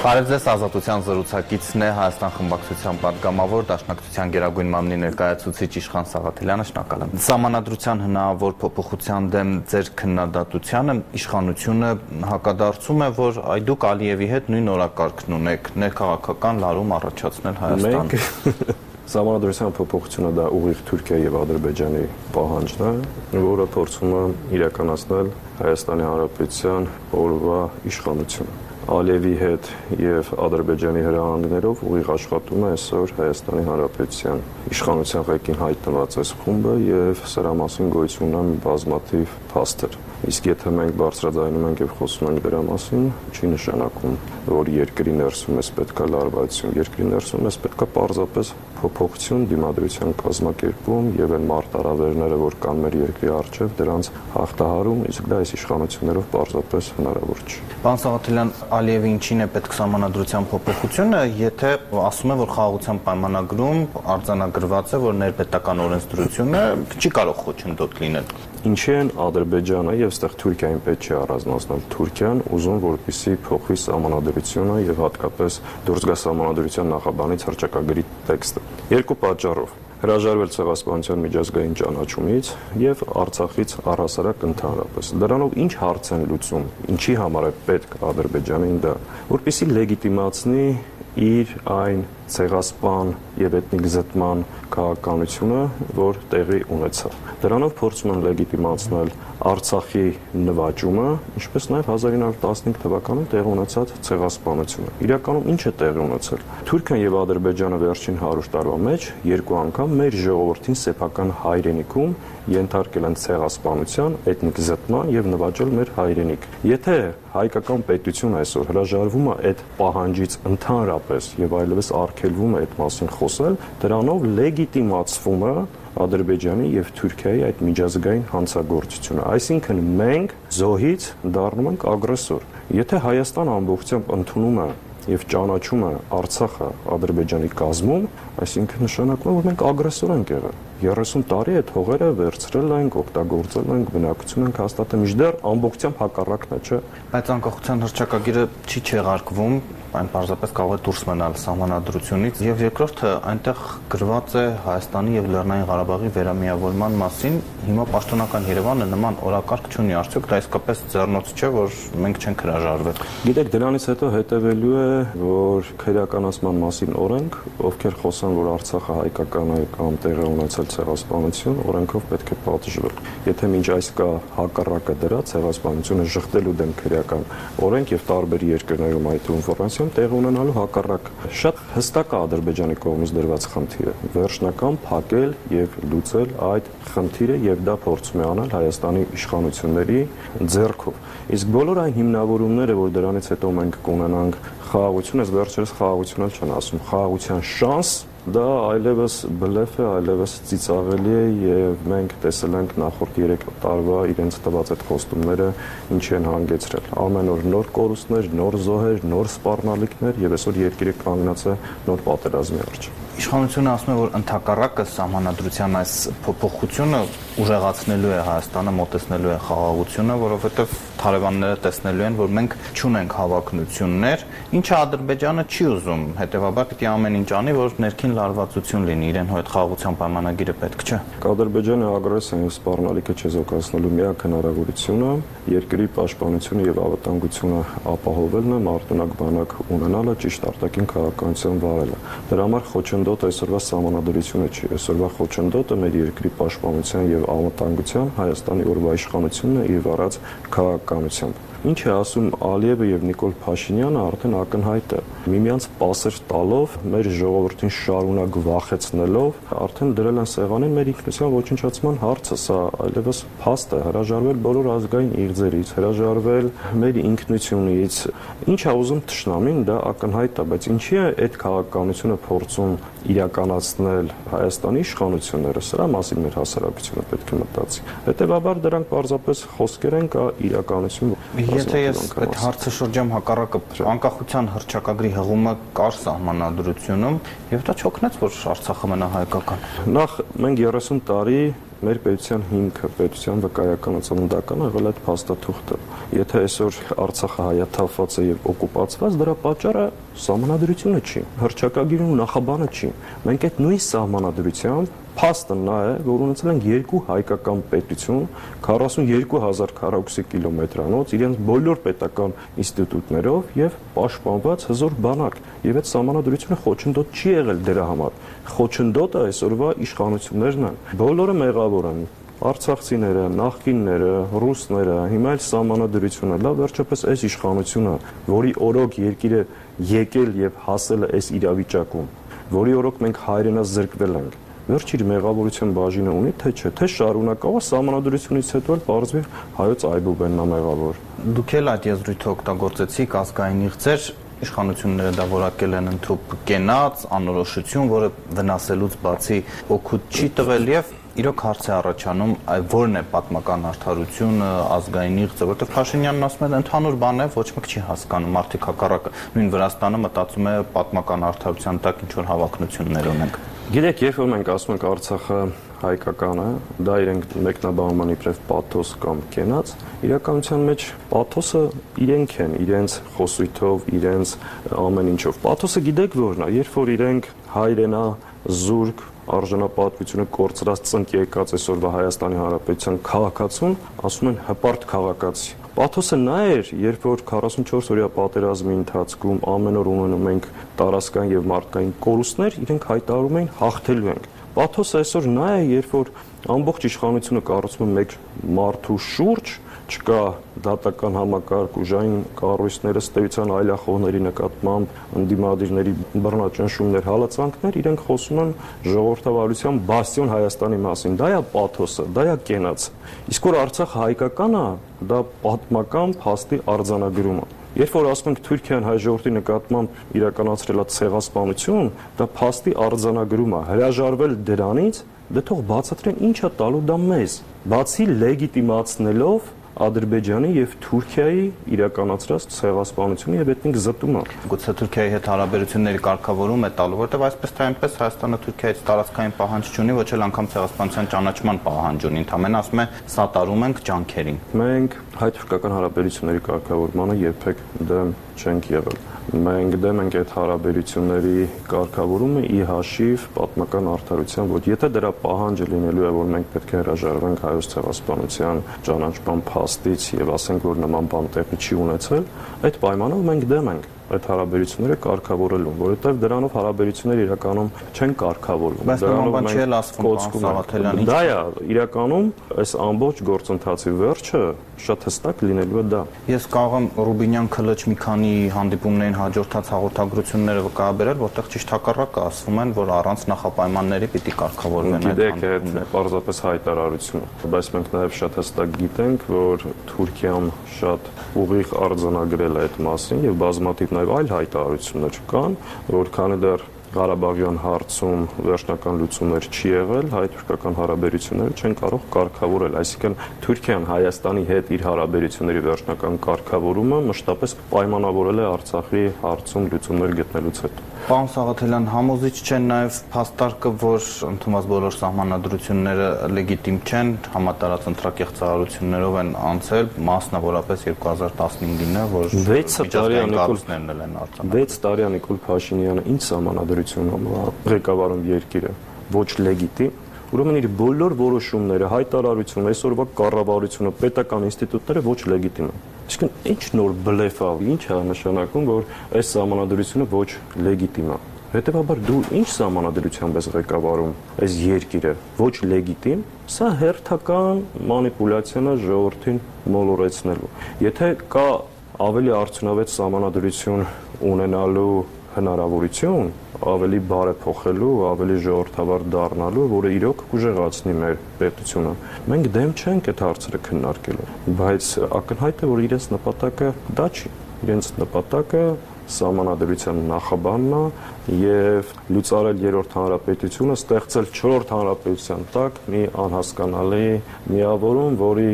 Բարև ձեզ ազատության զրուցակիցն է Հայաստան խմբակցության պատգամավոր Դաշնակցության Գերագույն մամնի ներկայացուցիչ Իշխան Սաղաթելյանը շնորհակալ եմ։ Սամանադրության հնարավոր փոփոխության դեմ ձեր քննադատությանը իշխանությունը հակադարձում է, որ այդուք Ալիևի հետ նույն օրակարգն ունեք ներքաղաքական լարում առաջացնել Հայաստան։ Մենք Սամանադրության փոփոխությունը դա ուղիղ Թուրքիա եւ Ադրբեջանի պահանջն է, որը փորձում է իրականացնել Հայաստանի Հանրապետության օրվա իշխանությունը Ալիևի հետ եւ Ադրբեջանի հրահանգներով ուղիղ աշխատում է այսօր Հայաստանի Հանրապետության իշխանության ղեկին հայտնված այս խումբը եւ սրա մասին գոյություն ունեն բազմաթիվ փաստեր։ Իսկ եթե մենք բարձրաձայնում ենք եւ խոսում ենք դրա մասին, չի նշանակում, որ երկրի ներսում էս պետքա լարվածություն։ Երկրի ներսում էս պետքա պարզապես փոփոխություն դիմադրության կազմակերպում եւ այն մարտարավերները, որ կան մեր երկրի առջեւ, դրանց հաղթահարում, իսկ դա այս իշխանություններով պարզապես հնարավոր չի։ Պարոն Սաղաթելյան, Ալիևի ինչին է պետք սահմանադրության փոփոխությունը, եթե ասում է, որ խաղաղության պայմանագրում արձանագրված է, որ ներպետական օրենսդրությունը չի կարող խոչընդոտ լինել ինչի են Ադրբեջանը եւ այստեղ Թուրքիային պետք չի առանձնացնել։ Թուրքիան ուզում որպիսի փոխի սահմանադրությունը եւ հատկապես դուրս գա սահմանադրության նախաբանից հրճակագրի տեքստը։ Երկու պատճառով. Հրաժարվել ցեղասպանության միջազգային ճանաչումից եւ Արցախից առհասարակ ընդհանրապես։ Դրանով ինչ հարց են լուծում, ինչի համար է պետք Ադրբեջանին դա, որպիսի լեգիտիմացնի իր այն ցեղասպան եւ էթնիկ զտման քաղաքականությունը, որ տեղի ունեցավ։ Դրանով փորձում են լեգիտիմացնել Արցախի նվաճումը, ինչպես նաև 1915 թվականին տեղ ունեցած ցեղասպանությունը։ Իրականում ինչ է տեղի ունեցել։ Թուրքիան եւ Ադրբեջանը վերջին 100 տարվա մեջ երկու անգամ մեր ժողովրդին սեփական հայրենիքում ենթարկել են ցեղասպանության, էթնիկ զտման եւ նվաճել մեր հայրենիք։ Եթե հայկական պետություն այսօր հրաժարվում է այդ պահանջից ընդհանրապես եւ այլևս արգելվում է այդ մասին խոսել, դրանով լեգիտիմացվում է Ադրբեջանի եւ Թուրքիայի այդ միջազգային հանցագործությունը։ Այսինքն մենք զոհից դառնում ենք ագրեսոր։ Եթե Հայաստան ամբողջությամբ ընդունում է եւ ճանաչում է Արցախը Ադրբեջանի կազմում, այսինքն նշանակում է, որ մենք ագրեսոր ենք եղել։ 30 տարի այդ հողերը վերցրել ենք, օգտագործել ենք, բնակություն ենք հաստատել, միջդեռ ամբողջությամբ հակառակն է, չէ։ Բայց անկախության հռչակագիրը չի չեղարկվում, այն պարզապես կարող է դուրս մնալ սահմանադրությունից եւ երկրորդը այնտեղ գրված է Հայաստանի եւ Լեռնային Ղարաբաղի վերամիավորման մասին հիմա պաշտոնական Երևանը նման օրակարգ չունի արդյոք դա իսկապես ձեռնոց չէ որ մենք չենք հրաժարվել գիտեք դրանից հետո հետևելու է որ քրեականացման մասին օրենք ովքեր խոսան որ Արցախը հայկական է կամ տեղի ունեցել ցեղասպանություն օրենքով պետք է պատժվել եթե մինչ այս կա հակառակը դրա ցեղասպանությունը շղթելու դեմ քրեական օրենք եւ տարբեր երկրներում այդ ինֆորմացիա Ֆրանսիայում տեղ ունենալու հակառակ շատ հստակ է Ադրբեջանի կողմից դրված խնդիրը. Վերջնական փակել եւ լուծել այդ խնդիրը եւ դա փորձում է անել Հայաստանի իշխանությունների ձեռքով իսկ բոլոր այն հիմնավորումները որ դրանից հետո մենք կունենանք խաղաղություն, այս վերջերս խաղաղություն էլ չեն ասում, խաղաղության շանս դա այլևս բլեֆ է, այլևս ծիծաղելի է եւ մենք տեսել ենք նախորդ 3 տարվա իրենց տված այդ խոստումները ինչի են հանգեցրել։ Ամեն օր նոր կորուստներ, նոր զոհեր, նոր սպառնալիքներ եւ այսօր երկիրը կանգնած է նոր պատերազմի առջև։ Իշխանությունը ասում է, որ ընդհակառակը սահմանադրության այս փոփոխությունը ուժեղացնելու է Հայաստանը, մոտեցնելու է խաղաղությունը, որովհետև թարևանները տեսնելու են, որ մենք չունենք հավակնություններ, ինչը Ադրբեջանը չի ուզում։ Հետևաբար պիտի ամեն ինչ անի, որ ներքին լարվածություն լինի, իրեն հետ խաղաղության պայմանագիրը պետք չէ։ Ադրբեջանը ագրեսիան եւ սպառնալիքը չեզոքացնելու միակ հնարավորությունը երկրի պաշտպանությունը եւ ավտանգությունը ապահովելն է, մարտունակ բանակ ունենալը, ճիշտ արտաքին քաղաքականություն վարելը։ Դրա համար խոչընդոտ խոչընդոտ այսօրվա համանadrությունը չի, այսօրվա խոչընդոտը մեր երկրի պաշտպանության եւ անվտանգության Հայաստանի օրվա իշխանությունն է իր առած քաղաքականությամբ։ Ինչ է ասում Ալիևը եւ Նիկոլ Փաշինյանը արդեն ակնհայտ է։ Միմյանց պասեր տալով, մեր ժողովրդին շարունակ վախեցնելով, արդեն դրել են սեղանին մեր ինքնության ոչնչացման հարցը, սա այլևս փաստ է, հրաժարվել բոլոր ազգային իղձերից, հրաժարվել մեր ինքնությունից։ Ինչ է ուզում ճշնամին, դա ակնհայտ է, բայց ինչի է այդ քաղաքականությունը փորձում իրականացնել Հայաստանի իշխանությունները, սրա մասին մեր հասարակությունը պետք է մտածի։ Հետևաբար դրանք պարզապես խոսքեր են կա իրականություն Եթե ես այդ հարցը շրջեմ հակառակը անկախության հրճակագրի հղումը կար սահմանադրությունում եւ դա չօգնեց որ Արցախը մնա հայկական։ Նախ մենք 30 տարի մեր պետության հիմքը, պետության վկայականը, ծննդականը եղել այդ փաստաթուղթը։ Եթե այսօր Արցախը հայաթափված է եւ օկուպացված, դրա պատճառը սահմանադրությունը չի, հրճակագիրն ու նախաբանը չի։ Մենք այդ նույն սահմանադրությամբ փաստը նա է, որ ունեցել ենք երկու հայկական պետություն 42000 քառակուսի կիլոմետրանոց իրենց բոլոր պետական ինստիտուտներով եւ պաշտպանված հզոր բանակ եւ այդ սահմանադրությունը խոչընդոտ չի եղել դրա համար խոչընդոտը այսօրվա իշխանություններն են բոլորը մեղավոր են արցախցիները, նախկինները, ռուսները, հիմա էլ սահմանադրությունը, լավ վերջապես այս իշխանությունը, որի օրոք երկիրը եկել եւ հասել է այս իրավիճակում, որի օրոք մենք հայրենաց զրկվել ենք վերջ իր մեղավորության բաժինը ունի, թե չէ, թե շարունակավ սահմանադրությունից հետո էլ բարձվի հայոց այբուբեննա մեղավոր։ Դուք էլ այդ եզրույթը օգտագործեցիք ազգային իղձեր իշխանությունները դա որակել են ընդհանուր կենաց, անորոշություն, որը վնասելուց բացի օգուտ չի տվել եւ իրոք հարց է առաջանում, որն է պատմական արդարությունը, ազգային իղձը, որտեղ Փաշինյանն ասում է ընդհանուր բան է, ոչ մեկ չի հասկանում, մարդիկ հակառակը նույն Վրաստանը մտածում է պատմական արդարության տակ ինչ որ հավակնություններ ունենք։ Գիտեք, երբ որ մենք ասում ենք Արցախը հայկական է, դա իրենք մեկնաբանման իբրև պաթոս կամ կենաց, իրականության մեջ պաթոսը իրենք են, իրենց խոսույթով, իրենց ամեն ինչով։ Պաթոսը գիտեք որն է, երբ որ իրենք հայրենա, զուրկ, արժանապատվությունը կորցրած ծնկ եկած այսօրվա Հայաստանի Հանրապետության քաղաքացուն ասում են հպարտ քաղաքացի Պաթոսը նա էր, երբ որ 44 օրյա պատերազմի ընթացքում ամեն օր ունենում ենք տարածքային եւ մարդկային կորուստներ, իրենք հայտարարում էին հաղթելու ենք։ Պաթոսը այսօր նա է, երբ որ ամբողջ իշխանությունը կառուցվում է մեկ մարդու շուրջ, չկա դատական համակարգ ուժային կառույցները ստեյության այլախոհների նկատմամբ ընդդիմադիրների բռնաճնշումներ, հալածանքներ, իրենք խոսում են ժողովրդավարության բաստիոն Հայաստանի մասին։ Դա է պաթոսը, դա է կենաց։ Իսկ որ Արցախ հայկական է, դա պատմական փաստի արձանագրումը։ Երբ որ ասում ենք Թուրքիան հայ ժողովրդի նկատմամբ իրականացրել է ցեղասպանություն, դա փաստի արձանագրում է։ Հրաժարվել դրանից, դե թող բացատրեն ինչա տալու դա մեզ։ Բացի լեգիտիմացնելով Ադրբեջանի եւ Թուրքիայի իրականացրած ցեղասպանությունը եւ էթնիկ զտումը։ Գուցե Թուրքիայի հետ հարաբերությունների կարգավորում է տալու, որտեղ այսպես թե այնպես Հայաստանը Թուրքիայից տարածքային պահանջ չունի, ոչ էլ անգամ ցեղասպանության ճանաչման պահանջ ունի, ընդհանրապես ասում է սատարում ենք ջանքերին։ Մենք հայ-թուրքական հարաբերությունների կարգավորմանը երբեք դեմ չենք եղել մենք դեմ ենք այդ հարաբերությունների կարգավորումը ի հաշիվ պատմական արդարության, որ եթե դրա պահանջը լինելու է, որ մենք պետք է հրաժարվենք հայոց ցեղասպանության ճանաչման փաստից եւ ասենք, որ նման բան տեղի չի ունեցել, այդ պայմանով մենք դեմ ենք այդ հարաբերությունները կարգավորելուն, որովհետև դրանով հարաբերությունները իրականում չեն կարգավորվում։ Բայց նման բան չի էլ ասվում Սաղաթելյան։ Դա է իրականում այս ամբողջ գործընթացի վերջը շատ հստակ լինելու է դա։ Ես կարող եմ Ռուբինյան քլաչ մի քանի հանդիպումներին հաջորդած հաղորդագրությունները վկայաբերել, որտեղ ճիշտ հակառակը ասվում են, որ առանց նախապայմանների պիտի կարգավորվեն այդ հանդիպումները։ Գիտեք, այդ պարզապես հայտարարություն, բայց մենք նաև շատ հստակ գիտենք, որ Թուրքիան շատ ուղիղ արձանագրել է այդ մասին եւ բազմաթիվ նաև այլ հայտարարություններ կան, որ քանի դեռ Ղարաբաղյան հարցում վերջնական լուծումներ չի եղել, հայ-թուրքական հարաբերությունները չեն կարող կարգավորել, այսինքն Թուրքիան Հայաստանի հետ իր հարաբերությունների վերջնական կարգավորումը մշտապես պայմանավորել է Արցախի հարցում լուծումներ գտնելուց հետո։ Պարոն Սաղաթելյան, համոզիչ չեն նաև փաստարկը, որ ընդունված բոլոր սահմանադրությունները լեգիտիմ չեն, համատարած ընտրակեղծարարություններով են անցել, մասնավորապես 2015-ը, որ 6 տարի Նիկոլսներն են արձանագրել։ 6 տարի Նիկոլ Փաշինյանը ինչ սահմանադրություն ղեկավարում երկիրը ոչ լեգիտիմ Ուրեմն իր բոլոր որոշումները, հայտարարությունը, այսօրվա կառավարությունը, պետական ինստիտուտները ոչ լեգիտիմ են։ Իսկ ինչ նոր բլեֆ ա, ինչ է նշանակում, որ այս համանadrությունը ոչ լեգիտիմ է։ Հետևաբար դու ինչ համանadrությամբ ես ղեկավարում այս երկիրը ոչ լեգիտիմ, սա հերթական մանիպուլյացիան է ժողովրդին մոլորեցնելու։ Եթե կա ավելի արդյունավետ համանadrություն ունենալու հնարավորություն, ավելի բարեփոխելու, ավելի ժողովրդավար դառնալու, որը իրոք կուժեղացնի մեր պետությունը։ Մենք դեմ չենք այդ հարցերը քննարկելու, բայց ակնհայտ է, որ իրենց նպատակը դա չի։ Իրենց նպատակը սահմանադրության նախաբանն է եւ լուծարել երրորդ հանրապետությունը, ստեղծել չորրորդ հանրապետության տակ մի անհասկանալի միավորում, որի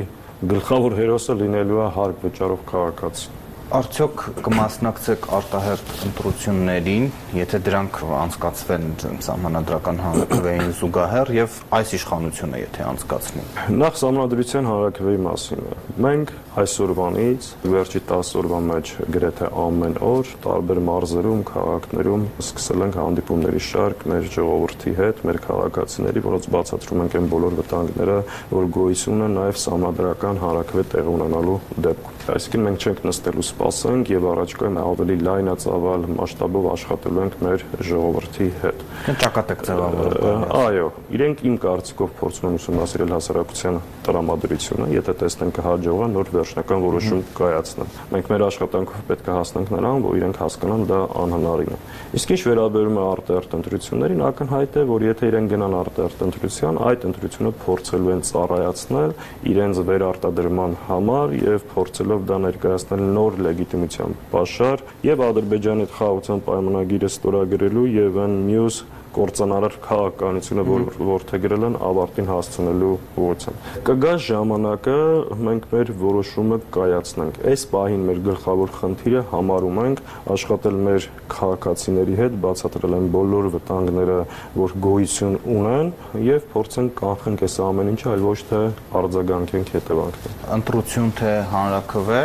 գլխավոր հերոսը լինելու է հարկ վճարով քաղաքացի։ Արդյոք կմասնակցեք արտահերտ ընտրություններին, եթե դրանք անցկացվեն համանadrական հանրակրվեին զուգահեռ եւ այս իշխանությունը եթե անցկացնի։ Նախ համանadrության հանրակրվեի մասին Մենք այսօրվանից վերջի 10 օրվա մեջ գրեթե ամեն օր տարբեր մարզերում, քաղաքներում սկսել ենք հանդիպումների շարք մեր ժողովրդի հետ, մեր քաղաքացիների, որոնց բացատրում ենք այն բոլոր վտանգները, որ գոյություն ունեն նաև համանadrական հանրակրվե տեղ ունենալու դեպքում։ Այսինքն մենք չենք նստելու սպասենք եւ առաջկայում ավելի լայնածավալ մասշտաբով աշխատելու ենք մեր ժողովրդի հետ։ Ճակատեք ձևավորել։ Այո, իրենք իմ կարծիքով փորձում են ուսումնասիրել հասարակության տրամադրությունը, եթե տեսնեն կհաջողա նոր վերջնական որոշում կայացնել։ Մենք մեր աշխատանքով պետք է հասնենք նրան, որ իրենք հասկանան դա անհնարին է։ Իսկ ինչ վերաբերում է արտերտ ընտրություններին, ակնհայտ է, որ եթե իրենք գնան արտերտ ընտրության, այդ ընտրությունը փորձելու են ծառայացնել իրենց վերարտադրման համար եւ փորձելով դա ներկայացնել նոր լեգիտիմության պաշար եւ Ադրբեջանի հետ խաղաղության պայմանագիրը ստորագրելու եւ այն մյուս կորցանարար քաղաքականությունը, որ որթեգրել են ավարտին հասցնելու ուղղությամբ։ Կգա ժամանակը մենք մեր որոշումը կայացնենք։ Այս պահին մեր գլխավոր խնդիրը համարում ենք աշխատել մեր քաղաքացիների հետ, բացատրել են բոլոր վտանգները, որ գոյություն ունեն եւ փորձենք կանխենք այս ամեն ինչը, այլ ոչ թե արձագանքենք հետևանքներին։ Ընտրություն թե հանրակրվե,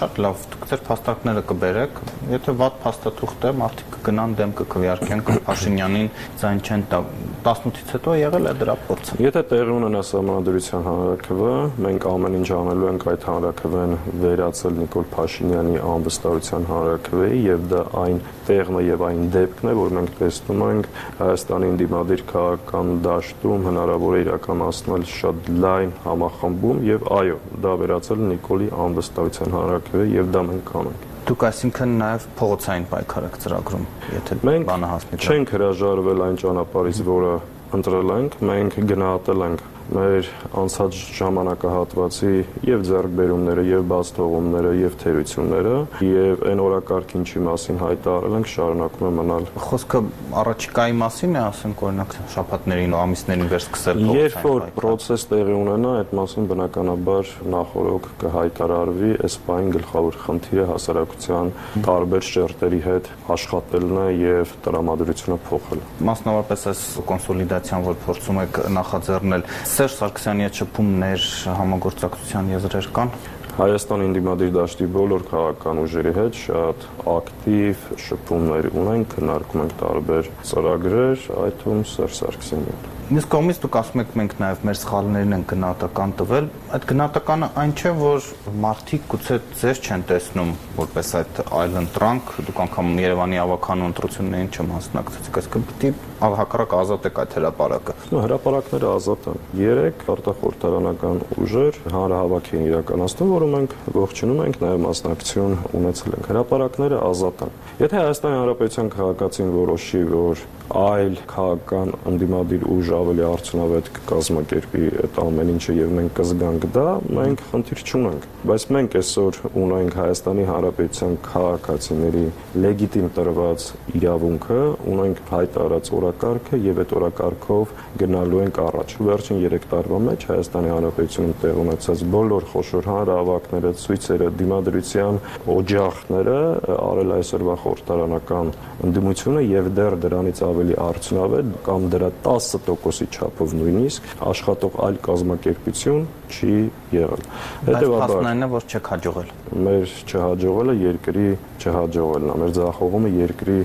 շատ լավ, դուք ձեր փաստարկները կբերեք։ Եթե վատ փաստաթուղթ է, մարդիկ կգնան դեմ կքվեարկեն Փաշինյանին ձայն չեն տա 18-ից հետո եղել է դրա փորձը։ Եթե տեղի ունենա համանդրության հանրակրվը, մենք ամեն ինչ անելու ենք այդ հանրակրվեն վերացել Նիկոլ Փաշինյանի անվստահության հանրակրվեի եւ դա այն տեղն է եւ այն դեպքն է, որ մենք տեսնում ենք Հայաստանի ինդիմադիր քաղաքական դաշտում հնարավոր է իրականացնել շատ լայն համախմբում եւ այո, դա վերացել Նիկոլի անվստահության հանրակրվեի եւ դա մենք կանենք։ Դուք այսինքն նաև փողոցային պայքար եք ծրագրում, եթե բանը հասնի։ Մենք չենք հրաժարվել այն ճանապարհից, որը ընտրել ենք, մենք գնահատել ենք մեր անցած ժամանակահատվածի եւ ձեռքբերումները եւ բաց թողումները եւ թերությունները եւ այն օրակարգ ինչի մասին հայտարարել ենք շարունակում է մնալ խոսքը առաջիկայի մասին է ասենք օրինակ շաբաթներին ու ամիսներին վեր սկսել երբ որ process տեղի ունենա այդ մասին բնականաբար նախորոք կհայտարարվի այս բային գլխավոր խնդիրը հասարակության տարբեր շերտերի հետ աշխատելն է եւ տրամադրությունը փոխելը մասնավորապես այս կոնսոլիդացիան որ փորձում եք նախաձեռնել Սերժ Սարգսյանի հետ շփումներ, համագործակցության եզրեր կան։ Հայաստանի ինդիմադիր դաշտի բոլոր քաղաքական ուժերի հետ շատ ակտիվ շփումներ ունենք, քննարկում ենք տարբեր ծրագրեր, այդ թվում Սերժ Սարգսյանի հետ։ Մյուս կողմից դուք ասում եք մենք նաև մեր սխալներն են գնահատական տվել։ Այդ գնահատականը այն չէ, որ մարդիկ գուցե ձեր չեն տեսնում որպես այդ այլընտրանք, դուք անգամ Երևանի ավականու ընտրություններին չմասնակցեցիք, այսինքն պիտի հակառակ ազատեք այդ հրաապարակը։ հրաապարակները ազատ են։ Երեք արտախորհրդարանական ուժեր հանրահավաք են իրականացնում, որում մենք ողջունում ենք, նաև մասնակցություն ունեցել ենք։ Հրաապարակները ազատ են։ Եթե Հայաստանի Հանրապետության քաղաքացին որոշի, որ այլ քաղաքական ընդդիմադիր ուժ ավելի արդյունավետ կկազմակերպի այդ ամեն ինչը եւ մենք կզգանք դա, մենք խնդիր չունենք։ Բայց մենք այսօր ունենք Հայաստանի Հանրապետության քաղաքացիների լեգիտիմ տրված իրավունքը, ունենք հայտարարած օրակարգը եւ այդ օրակարգով գնալու ենք առաջ։ Վերջին 3 տարվա մեջ Հայաստանի Հանրապետությունում տեղ ունեցած բոլոր խոշոր հանրահավաքները, ցույցերը, դիմադրության օջախները արել այսօրվա խորհրդարանական ընդդիմությունը եւ դեռ դրանից ավելի արդյունավետ կամ դրա 10%-ի չափով նույնիսկ աշխատող այլ կազմակերպություն չի եղել։ Հետևաբար փաստն է, որ չեք հաջողել։ Մեր չհաջողելը երկրի չհաջողելն է, մեր ձախողումը երկրի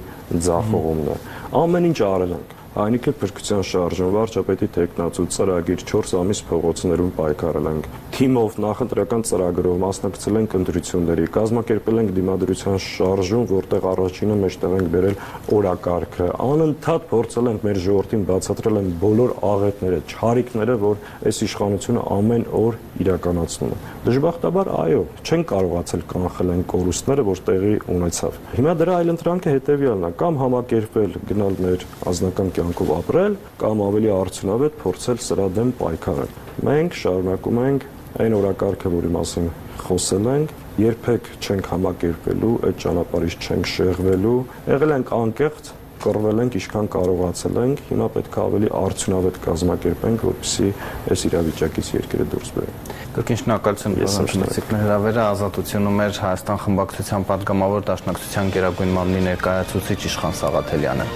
ձախողումն է։ Ամեն ինչ արել ենք Այնիքը փրկության շարժում վարչապետի տեխնացու ծրագիր 4 ամիս փողոցներում պայքարել ենք։ Թիմով նախընտրական ծրագրով մասնակցել ենք ընտրությունների, կազմակերպել ենք դիմադրության շարժում, որտեղ առաջինը մեջտեղ ենք բերել օրակարգը։ Անընդհատ փորձել ենք մեր ժողովրդին բացատրել են բոլոր աղետները, չարիքները, որ այս իշխանությունը ամեն օր իրականացնում է։ Դժբախտաբար, այո, չեն կարողացել կանխել այն կորուստները, որ տեղի ունեցավ։ Հիմա դրա այլընտրանքը հետևյալն է՝ կամ համակերպել գնալ մեր անձնական կյանքով ապրել, կամ ավելի արդյունավետ փորձել սրա դեմ պայքարել։ Մենք շարունակում ենք այն օրակարգը, որի մասին խոսել ենք, երբեք չենք համակերպելու, այդ ճանապարհից չենք շեղվելու, եղել ենք անկեղծ, կռվել ենք, ինչքան կարողացել ենք, հիմա պետք է ավելի արդյունավետ կազմակերպենք, որպեսզի այս իրավիճակից երկրը դուրս բերենք։ Կրկնշնակալություն բանատնեցիկն հրավերը ազատությունում էր Հայաստան խմբակցության падգամավոր դաշնակցության գերագույն մամնի ներկայացուցիչ Իշխան Սաղաթելյանը։